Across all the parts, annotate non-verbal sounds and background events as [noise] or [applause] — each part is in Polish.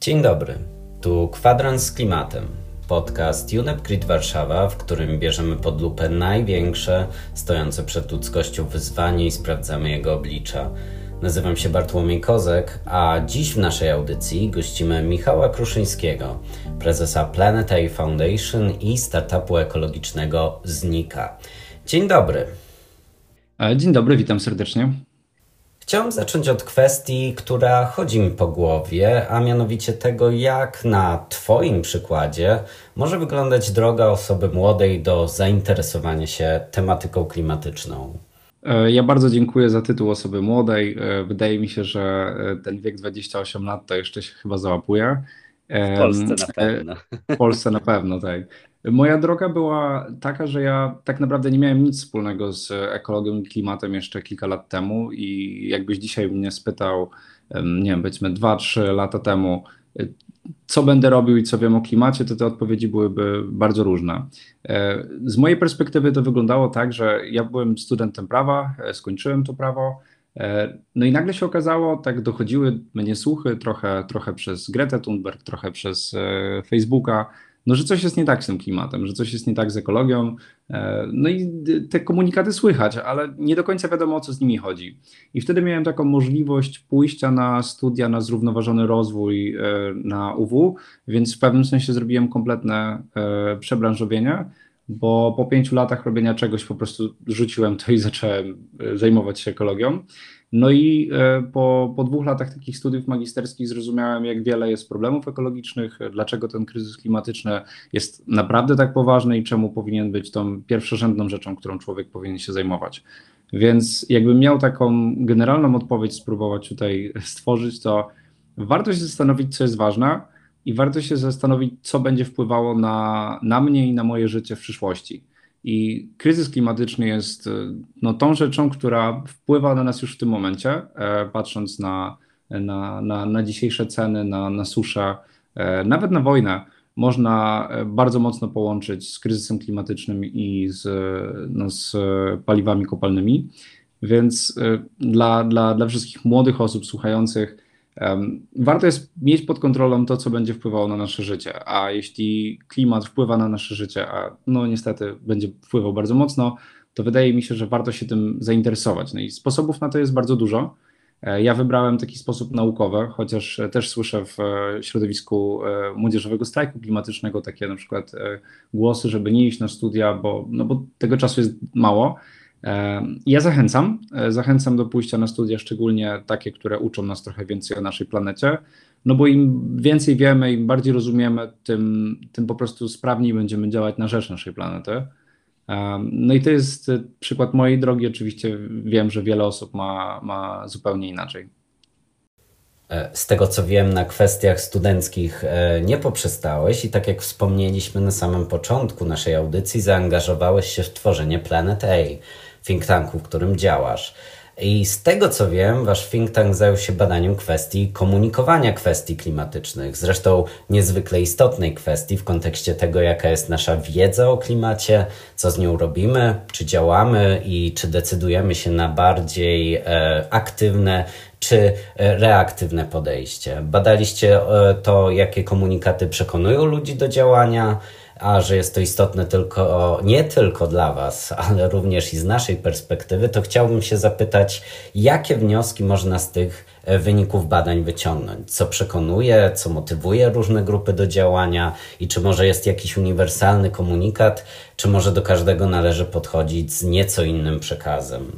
Dzień dobry, tu Kwadrans z Klimatem, podcast UNEP Grid Warszawa, w którym bierzemy pod lupę największe stojące przed ludzkością wyzwanie i sprawdzamy jego oblicza. Nazywam się Bartłomiej Kozek, a dziś w naszej audycji gościmy Michała Kruszyńskiego, prezesa Planet A Foundation i startupu ekologicznego Znika. Dzień dobry. E, dzień dobry, witam serdecznie. Chciałem zacząć od kwestii, która chodzi mi po głowie, a mianowicie tego, jak na Twoim przykładzie może wyglądać droga osoby młodej do zainteresowania się tematyką klimatyczną. E, ja bardzo dziękuję za tytuł osoby młodej. E, wydaje mi się, że e, ten wiek 28 lat to jeszcze się chyba załapuje. W Polsce na pewno. W Polsce na pewno, tak. Moja droga była taka, że ja tak naprawdę nie miałem nic wspólnego z ekologią i klimatem jeszcze kilka lat temu i jakbyś dzisiaj mnie spytał, nie wiem, powiedzmy 2-3 lata temu, co będę robił i co wiem o klimacie, to te odpowiedzi byłyby bardzo różne. E, z mojej perspektywy to wyglądało tak, że ja byłem studentem prawa, e, skończyłem to prawo, e, no i nagle się okazało, tak dochodziły mnie słuchy trochę, trochę przez Gretę Thunberg, trochę przez Facebooka, no, że coś jest nie tak z tym klimatem, że coś jest nie tak z ekologią. E, no i te komunikaty słychać, ale nie do końca wiadomo o co z nimi chodzi. I wtedy miałem taką możliwość pójścia na studia na zrównoważony rozwój e, na UW, więc w pewnym sensie zrobiłem kompletne e, przebranżowienie bo po pięciu latach robienia czegoś po prostu rzuciłem to i zacząłem zajmować się ekologią. No i e, po, po dwóch latach takich studiów magisterskich zrozumiałem, jak wiele jest problemów ekologicznych, dlaczego ten kryzys klimatyczny jest naprawdę tak poważny i czemu powinien być tą pierwszorzędną rzeczą, którą człowiek powinien się zajmować. Więc jakbym miał taką generalną odpowiedź spróbować tutaj [laughs] stworzyć, to warto się zastanowić, co jest ważne i warto się zastanowić, co będzie wpływało na, na mnie i na moje życie w przyszłości. I kryzys klimatyczny jest e, no, tą rzeczą, która wpływa na nas już w tym momencie, e, patrząc na, na, na, na dzisiejsze ceny, na, na suszę, e, nawet na wojnę. Można bardzo mocno połączyć z kryzysem klimatycznym i z, no, z paliwami kopalnymi. Więc dla, dla, dla wszystkich młodych osób słuchających, Warto jest mieć pod kontrolą to, co będzie wpływało na nasze życie, a jeśli klimat wpływa na nasze życie, a no niestety będzie wpływał bardzo mocno, to wydaje mi się, że warto się tym zainteresować. No i sposobów na to jest bardzo dużo. E, ja wybrałem taki sposób naukowy, chociaż też słyszę w e, środowisku e, młodzieżowego strajku klimatycznego takie na przykład głosy, żeby nie iść na studia, bo, no bo tego czasu jest mało. Ja zachęcam, e, zachęcam do pójścia na studia, szczególnie takie, które uczą nas trochę więcej o naszej planecie, no bo im więcej wiemy, im bardziej rozumiemy, tym, tym po prostu sprawniej będziemy działać na rzecz naszej planety. No i to jest e, przykład mojej drogi. Oczywiście wiem, że wiele osób ma, ma zupełnie inaczej. E, z tego co wiem, na kwestiach studenckich nie poprzestałeś i tak jak wspomnieliśmy na samym początku naszej audycji, zaangażowałeś się w tworzenie Planet A think tanku, w którym działasz. I z tego co wiem, wasz think tank zajął się badaniem kwestii komunikowania kwestii klimatycznych. Zresztą niezwykle istotnej kwestii w kontekście tego, jaka jest nasza wiedza o klimacie, co z nią robimy, czy działamy i czy decydujemy się na bardziej e, aktywne czy e, reaktywne podejście. Badaliście e, to, jakie komunikaty przekonują ludzi do działania a że jest to istotne tylko, nie tylko dla Was, ale również i z naszej perspektywy, to chciałbym się zapytać, jakie wnioski można z tych e, wyników badań wyciągnąć? Co przekonuje, co motywuje różne grupy do działania i czy może jest jakiś uniwersalny komunikat, czy może do każdego należy podchodzić z nieco innym przekazem?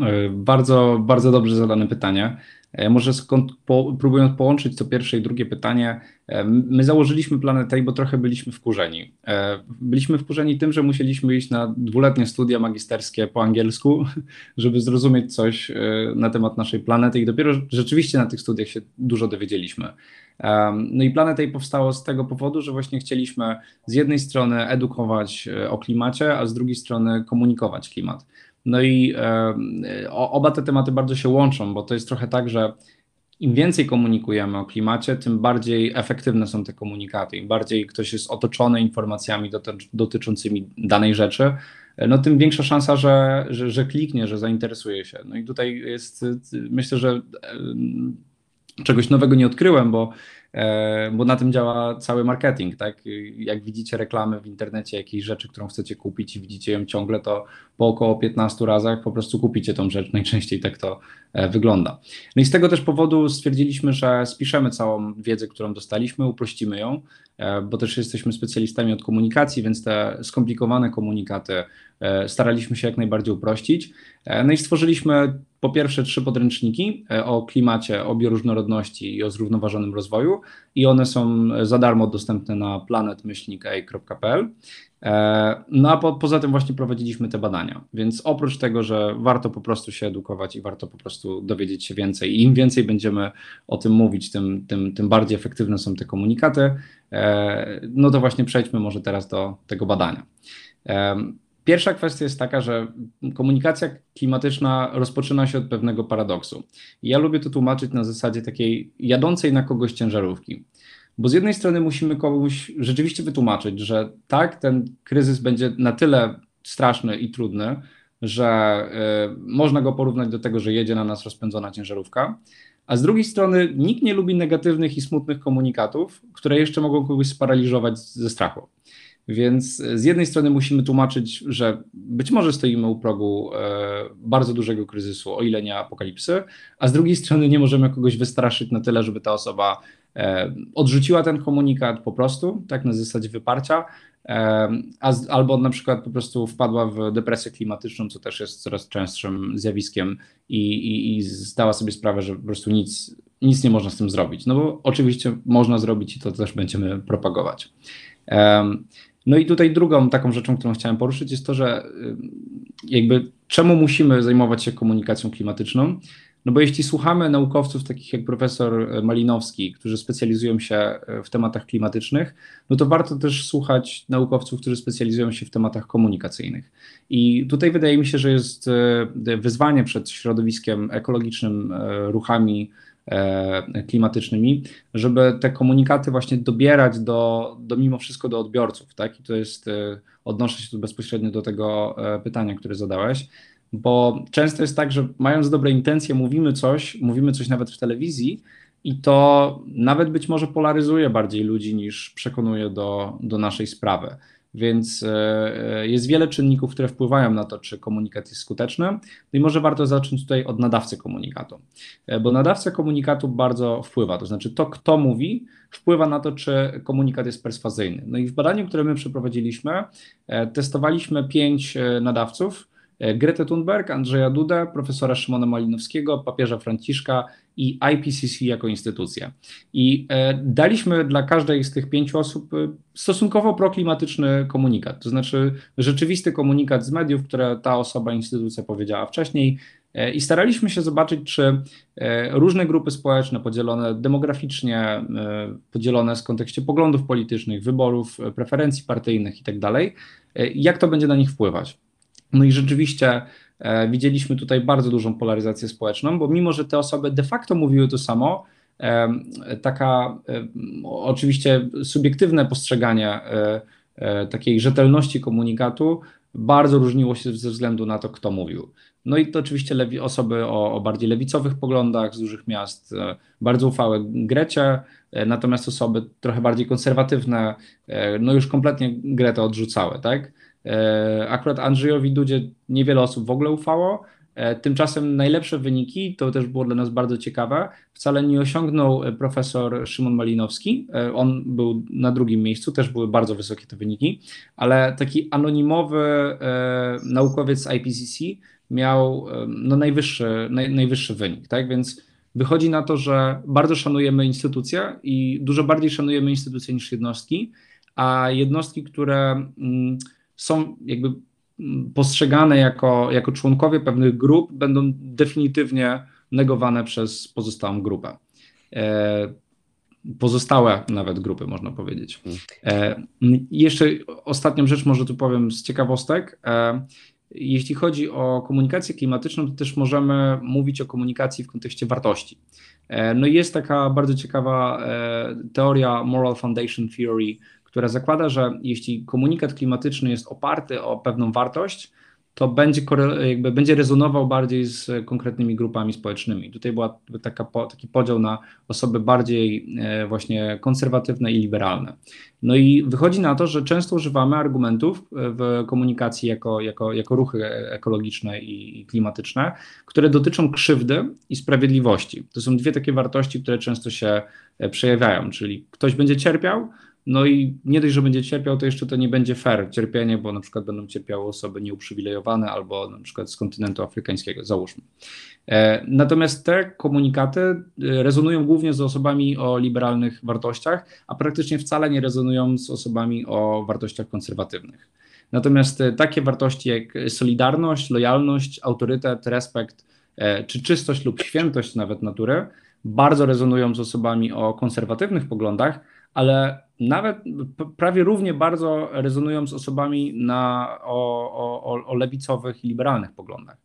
E, bardzo, bardzo dobrze zadane pytanie. E, może skąd, po, próbując połączyć to pierwsze i drugie pytanie, e, my założyliśmy Planet A, bo trochę byliśmy wkurzeni. E, byliśmy wkurzeni tym, że musieliśmy iść na dwuletnie studia magisterskie po angielsku, [laughs] żeby zrozumieć coś na temat naszej planety i dopiero rzeczywiście na tych studiach się dużo dowiedzieliśmy. No i Planet A powstało z tego powodu, że właśnie chcieliśmy z jednej strony edukować o klimacie, a z drugiej strony komunikować klimat. No i e, oba te tematy bardzo się łączą, bo to jest trochę tak, że im więcej komunikujemy o klimacie, tym bardziej efektywne są te komunikaty. Im bardziej ktoś jest otoczony informacjami dotyczącymi danej rzeczy, no tym większa szansa, że, że, że kliknie, że zainteresuje się. No i tutaj jest, myślę, że czegoś nowego nie odkryłem, bo E, bo na tym działa cały marketing, tak? Jak widzicie reklamy w internecie jakiejś rzeczy, którą chcecie kupić i widzicie ją ciągle, to po około 15 razach po prostu kupicie tą rzecz. Najczęściej tak to e, wygląda. No i z tego też powodu stwierdziliśmy, że spiszemy całą wiedzę, którą dostaliśmy, uprościmy ją, e, bo też jesteśmy specjalistami od komunikacji, więc te skomplikowane komunikaty staraliśmy się jak najbardziej uprościć. No i stworzyliśmy po pierwsze trzy podręczniki e, o klimacie, o bioróżnorodności i o zrównoważonym rozwoju i one są za darmo dostępne na planetmyślnik.pl. E, no a po, poza tym właśnie prowadziliśmy te badania, więc oprócz tego, że warto po prostu się edukować i warto po prostu dowiedzieć się więcej i im więcej będziemy o tym mówić, tym, tym, tym bardziej efektywne są te komunikaty, e, no to właśnie przejdźmy może teraz do tego badania. Pierwsza kwestia jest taka, że komunikacja klimatyczna rozpoczyna się od pewnego paradoksu. ja lubię to tłumaczyć na zasadzie takiej jadącej na kogoś ciężarówki. Bo z jednej strony musimy komuś rzeczywiście wytłumaczyć, że tak, ten kryzys będzie na tyle straszny i trudny, że y, można go porównać do tego, że jedzie na nas rozpędzona ciężarówka. A z drugiej strony nikt nie lubi negatywnych i smutnych komunikatów, które jeszcze mogą kogoś sparaliżować ze strachu. Więc z jednej strony musimy tłumaczyć, że być może stoimy u progu e, bardzo dużego kryzysu, o ile nie apokalipsy, a z drugiej strony nie możemy kogoś wystraszyć na tyle, żeby ta osoba e, odrzuciła ten komunikat po prostu, tak na zasadzie wyparcia, e, a, albo na przykład po prostu wpadła w depresję klimatyczną, co też jest coraz częstszym zjawiskiem i, i, i zdała sobie sprawę, że po prostu nic, nic nie można z tym zrobić. No bo oczywiście można zrobić i to też będziemy propagować. No i tutaj drugą taką rzeczą, którą chciałem poruszyć, jest to, że y, jakby czemu musimy zajmować się komunikacją klimatyczną? No bo jeśli słuchamy naukowców takich jak profesor Malinowski, którzy specjalizują się y, w tematach klimatycznych, no to warto też słuchać naukowców, którzy specjalizują się w tematach komunikacyjnych. I tutaj wydaje mi się, że jest y, wyzwanie przed środowiskiem ekologicznym, ruchami klimatycznymi, żeby te komunikaty właśnie dobierać do, do mimo wszystko do odbiorców, tak? I to jest, e, odnoszę się tu bezpośrednio do tego e, pytania, które zadałeś, bo często jest tak, że mając dobre intencje, mówimy coś, mówimy coś nawet w telewizji, i to nawet być może polaryzuje bardziej ludzi niż przekonuje do, do naszej sprawy. Więc e, e, jest wiele czynników, które wpływają na to, czy komunikat jest skuteczny. No i może warto zacząć tutaj od nadawcy komunikatu, e, bo nadawca komunikatu bardzo wpływa. To znaczy, to kto mówi, wpływa na to, czy komunikat jest perswazyjny. No i w badaniu, które my przeprowadziliśmy, testowaliśmy pięć nadawców. Gretę Thunberg, Andrzeja Dudę, profesora Szymona Malinowskiego, papieża Franciszka i IPCC jako instytucję. I e, daliśmy dla każdej z tych pięciu osób e, stosunkowo proklimatyczny komunikat, to znaczy rzeczywisty komunikat z mediów, które ta osoba, instytucja powiedziała wcześniej. E, I staraliśmy się zobaczyć, czy różne grupy społeczne, podzielone demograficznie, podzielone w kontekście poglądów politycznych, wyborów, preferencji partyjnych itd., tak jak to będzie na nich wpływać. No i rzeczywiście E, widzieliśmy tutaj bardzo dużą polaryzację społeczną, bo mimo, że te osoby de facto mówiły to samo, e, taka e, oczywiście subiektywne postrzeganie takiej rzetelności komunikatu bardzo różniło się ze względu na to, kto mówił. No i to oczywiście lewi, osoby o, o, bardziej lewicowych poglądach z dużych miast bardzo ufały Grecie, natomiast osoby trochę bardziej konserwatywne, no już kompletnie Gretę odrzucały, tak? E, akurat Andrzejowi Dudzie niewiele osób w ogóle ufało. E, tymczasem najlepsze wyniki, to też było dla nas bardzo ciekawe, wcale nie osiągnął e, profesor Szymon Malinowski. On był na drugim miejscu, też były bardzo wysokie te wyniki, ale taki anonimowy naukowiec z IPCC miał no, najwyższy, naj, najwyższy wynik. Tak? Więc wychodzi na to, że bardzo szanujemy instytucje i dużo bardziej szanujemy instytucje niż jednostki, a jednostki, które. Mm, są jakby mm, postrzegane jako, jako członkowie pewnych grup, będą definitywnie negowane przez pozostałą grupę. E, pozostałe nawet grupy, można powiedzieć. E, jeszcze ostatnią rzecz może tu powiem z ciekawostek. E, jeśli chodzi o komunikację klimatyczną, to też możemy mówić o komunikacji w kontekście wartości. E, no jest taka bardzo ciekawa e, teoria Moral Foundation Theory, która zakłada, że jeśli komunikat klimatyczny jest oparty o pewną wartość, to będzie, jakby będzie rezonował bardziej z konkretnymi grupami społecznymi. Tutaj była taki podział na osoby bardziej e, właśnie konserwatywne i liberalne. No i wychodzi na to, że często używamy argumentów w komunikacji jako, jako, jako ruchy ekologiczne i klimatyczne, które dotyczą krzywdy i sprawiedliwości. To są dwie takie wartości, które często się e, przejawiają, czyli ktoś będzie cierpiał, no i nie dość, że będzie cierpiał, to jeszcze to nie będzie fair cierpienie, bo na przykład będą cierpiały osoby nieuprzywilejowane albo na przykład z kontynentu afrykańskiego, załóżmy. E, natomiast te komunikaty e, rezonują głównie z osobami o liberalnych wartościach, a praktycznie wcale nie rezonują z osobami o wartościach konserwatywnych. Natomiast e, takie wartości jak solidarność, lojalność, autorytet, respekt, czy czystość lub świętość nawet natury bardzo rezonują z osobami o konserwatywnych poglądach, ale nawet prawie równie bardzo rezonują z osobami na, o, o, o lewicowych i liberalnych poglądach.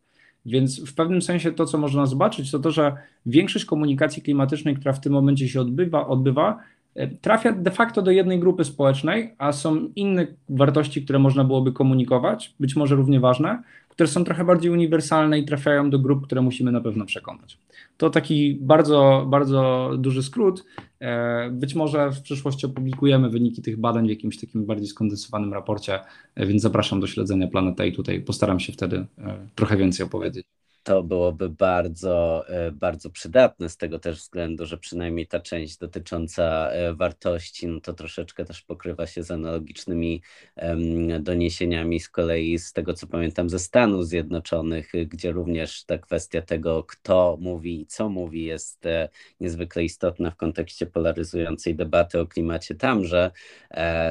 Więc w pewnym sensie to, co można zobaczyć, to to, że większość komunikacji klimatycznej, która w tym momencie się odbywa, odbywa e, trafia de facto do jednej grupy społecznej, a są inne wartości, które można byłoby komunikować, być może równie ważne, które są trochę bardziej uniwersalne i trafiają do grup, które musimy na pewno przekonać. To taki bardzo, bardzo duży skrót. E, być może w przyszłości opublikujemy wyniki tych badań w jakimś takim bardziej skondensowanym raporcie, e, więc zapraszam do śledzenia Planeta i tutaj postaram się wtedy e, trochę więcej opowiedzieć to byłoby bardzo, e, bardzo przydatne z tego też względu, że przynajmniej ta część dotycząca e, wartości, no to troszeczkę też pokrywa się z analogicznymi doniesieniami z kolei z tego, co pamiętam ze Stanów Zjednoczonych, gdzie również ta kwestia tego, kto mówi i co mówi, jest e, niezwykle istotna w kontekście polaryzującej debaty o klimacie tamże.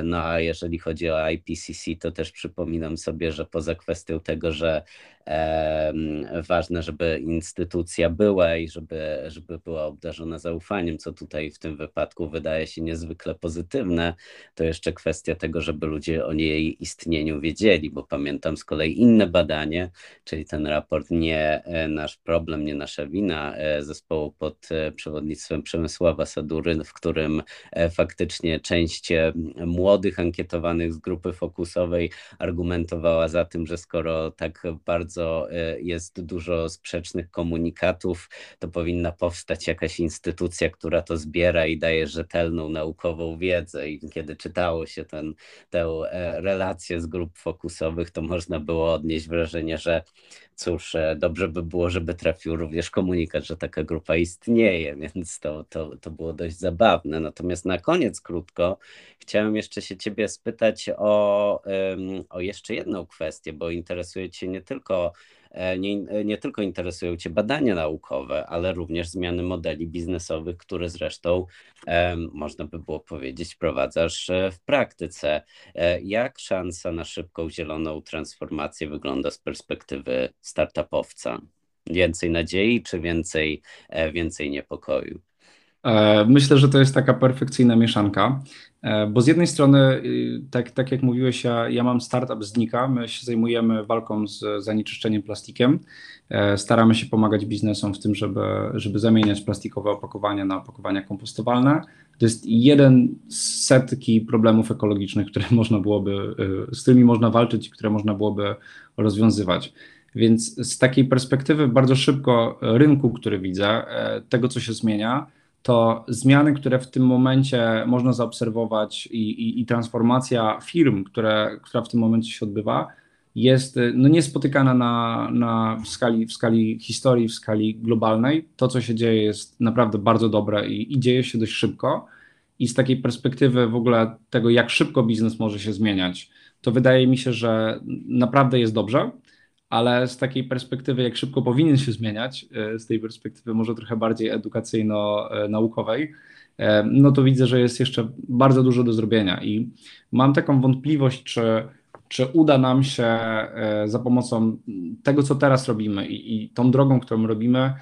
No a jeżeli chodzi o IPCC, to też przypominam sobie, że poza kwestią tego, że ważne, żeby instytucja była i żeby, żeby była obdarzona zaufaniem, co tutaj w tym wypadku wydaje się niezwykle pozytywne, to jeszcze kwestia tego, żeby ludzie o jej istnieniu wiedzieli, bo pamiętam z kolei inne badanie, czyli ten raport Nie e, nasz problem, nie nasza wina e, zespołu pod e, przewodnictwem Przemysława Sadury, w którym faktycznie część młodych ankietowanych z grupy fokusowej argumentowała za tym, że skoro tak bardzo bardzo e, jest dużo sprzecznych komunikatów, to powinna powstać jakaś instytucja, która to zbiera i daje rzetelną naukową wiedzę. I kiedy czytało się ten, tę e, relację z grup fokusowych, to można było odnieść wrażenie, że cóż, e, dobrze by było, żeby trafił również komunikat, że taka grupa istnieje, [laughs] więc to, to, to było dość zabawne. Natomiast na koniec krótko chciałem jeszcze się Ciebie spytać o, o jeszcze jedną kwestię, bo interesuje Cię nie tylko E, nie, nie tylko interesują Cię badania naukowe, ale również zmiany modeli biznesowych, które zresztą można by było powiedzieć wprowadzasz e, w praktyce. E, jak szansa na szybką zieloną transformację wygląda z perspektywy startupowca? Więcej nadziei czy więcej, więcej niepokoju? E, myślę, że to jest taka perfekcyjna mieszanka, e, bo z jednej strony, y, tak, tak jak mówiłeś, ja, ja mam startup z Nika, my się zajmujemy walką z zanieczyszczeniem plastikiem, e, staramy się pomagać biznesom w tym, żeby, żeby zamieniać plastikowe opakowania na opakowania kompostowalne. To jest jeden z setki problemów ekologicznych, które [laughs] można byłoby, z którymi można walczyć i które można byłoby rozwiązywać. Więc z takiej perspektywy bardzo szybko rynku, który widzę, tego co się zmienia, to zmiany, które w tym momencie można zaobserwować i, i, i transformacja firm, które, która w tym momencie się odbywa, jest no, niespotykana na, na, w, skali, w skali historii, w skali globalnej. To, co się dzieje, jest naprawdę bardzo dobre i, i dzieje się dość szybko. I z takiej perspektywy w ogóle tego, jak szybko biznes może się zmieniać, to wydaje mi się, że naprawdę jest dobrze ale z takiej perspektywy, jak szybko powinien się zmieniać, e, z tej perspektywy może trochę bardziej edukacyjno-naukowej, e, no to widzę, że jest jeszcze bardzo dużo do zrobienia. I mam taką wątpliwość, czy, czy uda nam się e, za pomocą tego, co teraz robimy i, i tą drogą, którą robimy,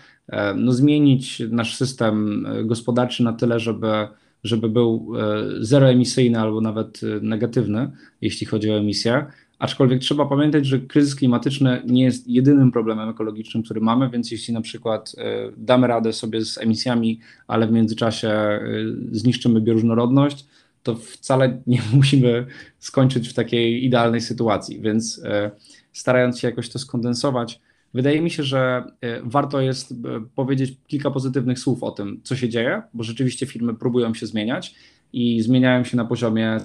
no zmienić nasz system gospodarczy na tyle, żeby żeby był zeroemisyjny albo nawet negatywny, jeśli chodzi o emisję, Aczkolwiek trzeba pamiętać, że kryzys klimatyczny nie jest jedynym problemem ekologicznym, który mamy, więc jeśli na przykład damy radę sobie z emisjami, ale w międzyczasie zniszczymy bioróżnorodność, to wcale nie [laughs] musimy skończyć w takiej idealnej sytuacji. Więc starając się jakoś to skondensować, Wydaje mi się, że e, warto jest e, powiedzieć kilka pozytywnych słów o tym, co się dzieje, bo rzeczywiście firmy próbują się zmieniać i zmieniają się na poziomie,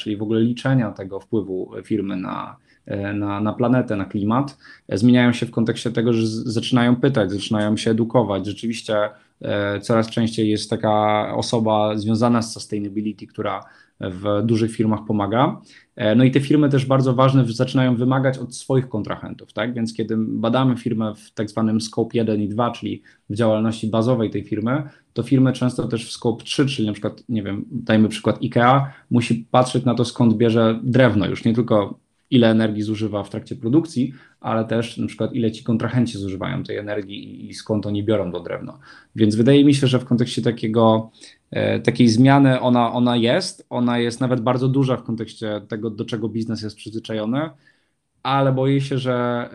czyli w ogóle liczenia tego wpływu firmy na, e, na, na planetę, na klimat. Zmieniają się w kontekście tego, że zaczynają pytać, zaczynają się edukować. Rzeczywiście coraz częściej jest taka osoba związana z sustainability, która w dużych firmach pomaga. E, no i te firmy też bardzo ważne zaczynają wymagać od swoich kontrahentów, tak? Więc kiedy badamy firmę w tak zwanym scope 1 i 2, czyli w działalności bazowej tej firmy, to firmy często też w scope 3, czyli na przykład, nie wiem, dajmy przykład IKEA, musi patrzeć na to skąd bierze drewno, już nie tylko ile energii zużywa w trakcie produkcji, ale też na przykład ile ci kontrahenci zużywają tej energii i skąd oni biorą to drewno. Więc wydaje mi się, że w kontekście takiego takiej zmiany ona, ona jest. Ona jest nawet bardzo duża w kontekście tego, do czego biznes jest przyzwyczajony, ale boję się, że,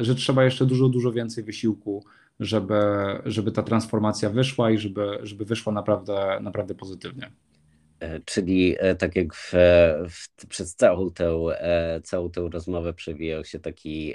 e, że trzeba jeszcze dużo, dużo więcej wysiłku, żeby, żeby ta transformacja wyszła i żeby, żeby wyszła naprawdę, naprawdę pozytywnie. E, czyli e, tak jak w, w, przez całą tę, e, całą tę rozmowę przewijał się taki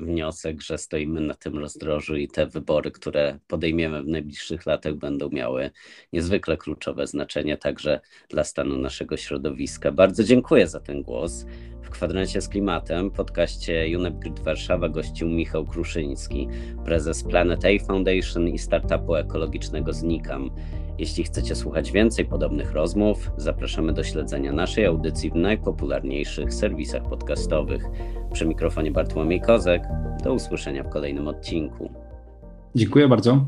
wniosek, że stoimy na tym rozdrożu i te wybory, które podejmiemy w najbliższych latach, będą miały niezwykle kluczowe znaczenie także dla stanu naszego środowiska. Bardzo dziękuję za ten głos. W kwadrancie z klimatem, podcaście UNEP Grid Warszawa gościł Michał Kruszyński, prezes Planet A Foundation i startupu ekologicznego Znikam. Jeśli chcecie słuchać więcej podobnych rozmów, zapraszamy do śledzenia naszej audycji w najpopularniejszych serwisach podcastowych. Przy mikrofonie Bartłomiej Kozek. Do usłyszenia w kolejnym odcinku. Dziękuję bardzo.